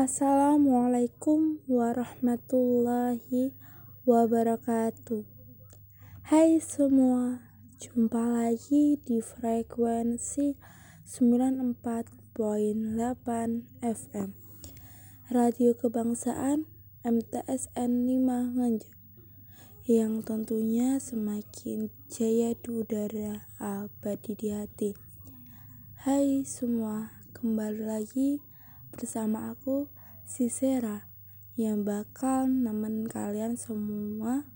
Assalamualaikum warahmatullahi wabarakatuh. Hai semua, jumpa lagi di frekuensi 94.8 FM Radio Kebangsaan MTSN 5 Nganjuk yang tentunya semakin jaya di udara abadi di hati. Hai semua, kembali lagi bersama aku si Sera yang bakal nemenin kalian semua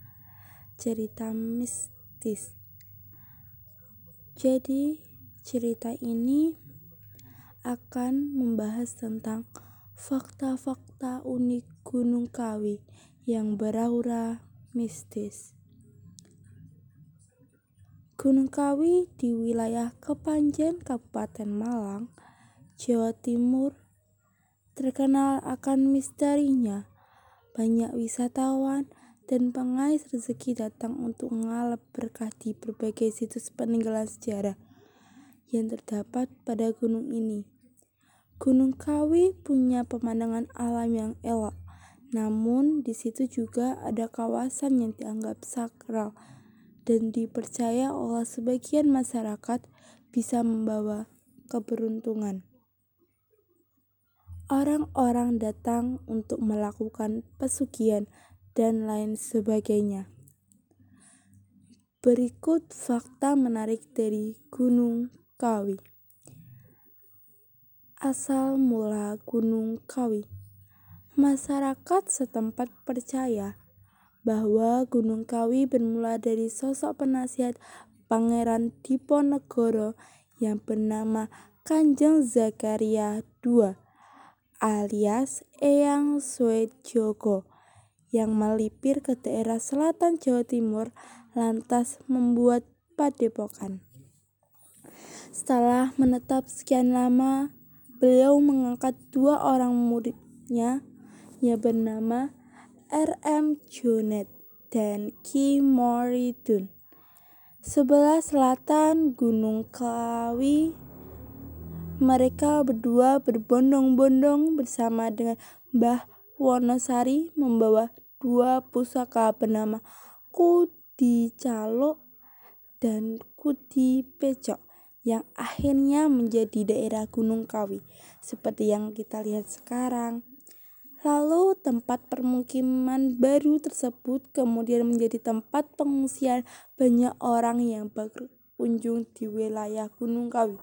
cerita mistis. Jadi, cerita ini akan membahas tentang fakta-fakta unik Gunung Kawi yang beraura mistis. Gunung Kawi di wilayah Kepanjen, Kabupaten Malang, Jawa Timur terkenal akan misterinya. Banyak wisatawan dan pengais rezeki datang untuk mengalap berkah di berbagai situs peninggalan sejarah yang terdapat pada gunung ini. Gunung Kawi punya pemandangan alam yang elok, namun di situ juga ada kawasan yang dianggap sakral dan dipercaya oleh sebagian masyarakat bisa membawa keberuntungan. Orang-orang datang untuk melakukan pesugihan dan lain sebagainya. Berikut fakta menarik dari Gunung Kawi. Asal mula Gunung Kawi. Masyarakat setempat percaya bahwa Gunung Kawi bermula dari sosok penasihat Pangeran Diponegoro yang bernama Kanjeng Zakaria II alias Eyang Swetjoko yang melipir ke daerah selatan Jawa Timur lantas membuat padepokan. Setelah menetap sekian lama, beliau mengangkat dua orang muridnya yang bernama R.M. Jonet dan Ki Moridun. Sebelah selatan Gunung Kawi mereka berdua berbondong-bondong bersama dengan Mbah Wonosari membawa dua pusaka bernama Kudi Calo dan Kudi Pecok yang akhirnya menjadi daerah Gunung Kawi seperti yang kita lihat sekarang. Lalu tempat permukiman baru tersebut kemudian menjadi tempat pengungsian banyak orang yang berkunjung di wilayah Gunung Kawi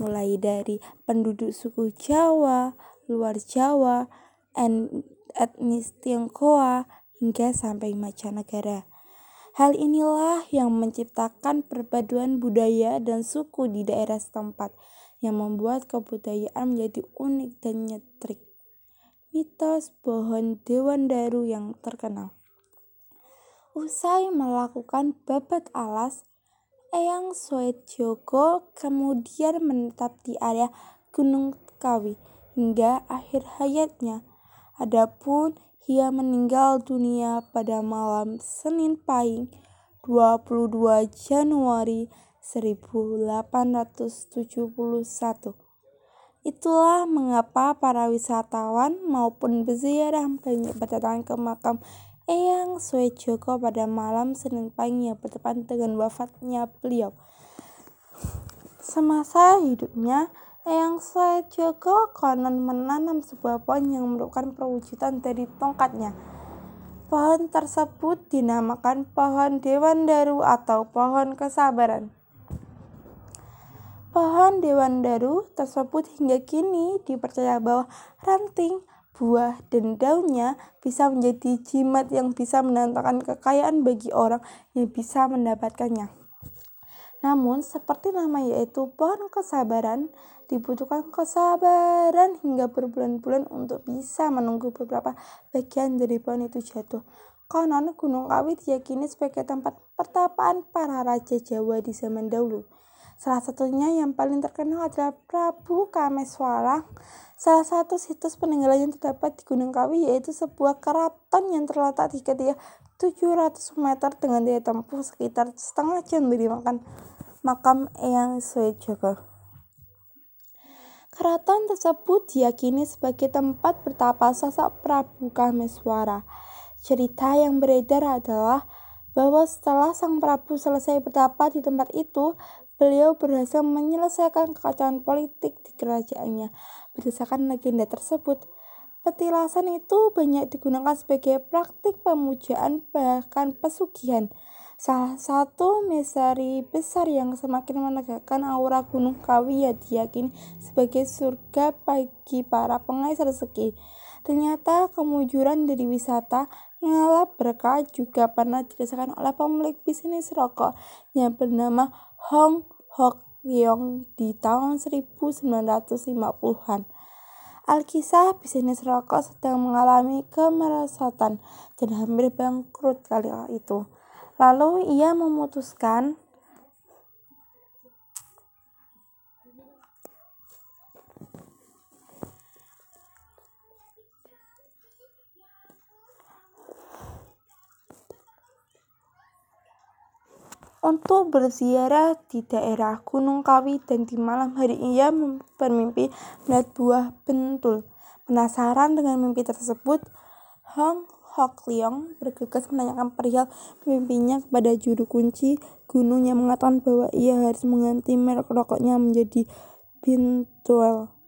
mulai dari penduduk suku Jawa, luar Jawa, etnis Tionghoa, hingga sampai mancanegara. Hal inilah yang menciptakan perpaduan budaya dan suku di daerah setempat yang membuat kebudayaan menjadi unik dan nyetrik. Mitos pohon Dewan Daru yang terkenal. Usai melakukan babat alas, Eyang Joko kemudian menetap di area Gunung Kawi hingga akhir hayatnya. Adapun ia meninggal dunia pada malam Senin Pahing 22 Januari 1871. Itulah mengapa para wisatawan maupun berziarah banyak berdatangan ke makam Eyang Swejoko pada malam Senin pagi yang bertepatan dengan wafatnya beliau. Semasa hidupnya, Eyang Swejoko konon menanam sebuah pohon yang merupakan perwujudan dari tongkatnya. Pohon tersebut dinamakan pohon Dewan Daru atau pohon kesabaran. Pohon Dewan Daru tersebut hingga kini dipercaya bahwa ranting buah, dan daunnya bisa menjadi jimat yang bisa mendatangkan kekayaan bagi orang yang bisa mendapatkannya. Namun, seperti nama yaitu pohon kesabaran, dibutuhkan kesabaran hingga berbulan-bulan untuk bisa menunggu beberapa bagian dari pohon itu jatuh. Konon, Gunung Kawi diyakini sebagai tempat pertapaan para raja Jawa di zaman dahulu. Salah satunya yang paling terkenal adalah Prabu Kameswara Salah satu situs peninggalan yang terdapat di Gunung Kawi yaitu sebuah keraton yang terletak di ketinggian 700 meter dengan daya tempuh sekitar setengah jam dari makan makam Eyang Swejoko. Keraton tersebut diyakini sebagai tempat bertapa sosok Prabu Kameswara. Cerita yang beredar adalah bahwa setelah sang Prabu selesai bertapa di tempat itu, beliau berhasil menyelesaikan kekacauan politik di kerajaannya. Berdasarkan legenda tersebut, petilasan itu banyak digunakan sebagai praktik pemujaan bahkan pesugihan. Salah satu misteri besar yang semakin menegakkan aura Gunung Kawi ya diyakini sebagai surga bagi para pengais rezeki. Ternyata kemujuran dari wisata ngalap berkah juga pernah dirasakan oleh pemilik bisnis rokok yang bernama Hong Hok Leong di tahun 1950-an. Alkisah bisnis rokok sedang mengalami kemerosotan dan hampir bangkrut kali itu. Lalu ia memutuskan untuk berziarah di daerah Gunung Kawi dan di malam hari ia bermimpi melihat buah bentul. Penasaran dengan mimpi tersebut, Hong Hok Leong bergegas menanyakan perihal mimpinya kepada juru kunci gunung yang mengatakan bahwa ia harus mengganti merek rokoknya menjadi Bintuel.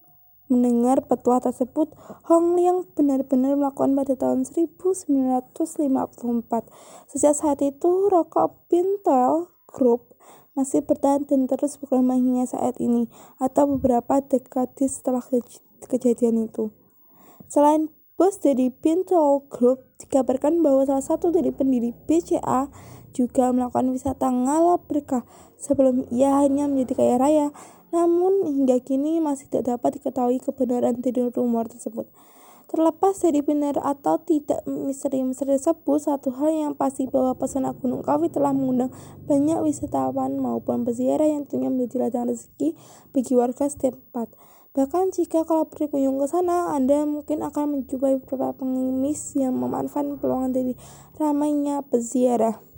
Mendengar petua tersebut, Hong Leong benar-benar melakukan pada tahun 1954. Sejak saat itu, rokok Bintuel Group masih bertahan dan terus berkembang hingga saat ini atau beberapa dekade setelah kej kejadian itu. Selain bos dari Bintuel Group, dikabarkan bahwa salah satu dari pendiri BCA juga melakukan wisata ngalap berkah sebelum ia hanya menjadi kaya raya namun hingga kini masih tidak dapat diketahui kebenaran dari rumor tersebut. Terlepas dari benar atau tidak misteri-misteri tersebut, satu hal yang pasti bahwa pesona Gunung Kawi telah mengundang banyak wisatawan maupun peziarah yang tentunya menjadi ladang rezeki bagi warga setempat. Bahkan jika kalau berkunjung ke sana, Anda mungkin akan menjumpai beberapa pengemis yang memanfaatkan peluang dari ramainya peziarah.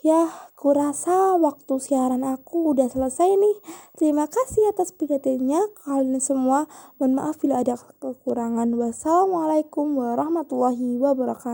Ya, kurasa waktu siaran aku udah selesai nih. Terima kasih atas perhatiannya kalian semua. Mohon maaf bila ada kekurangan. Wassalamualaikum warahmatullahi wabarakatuh.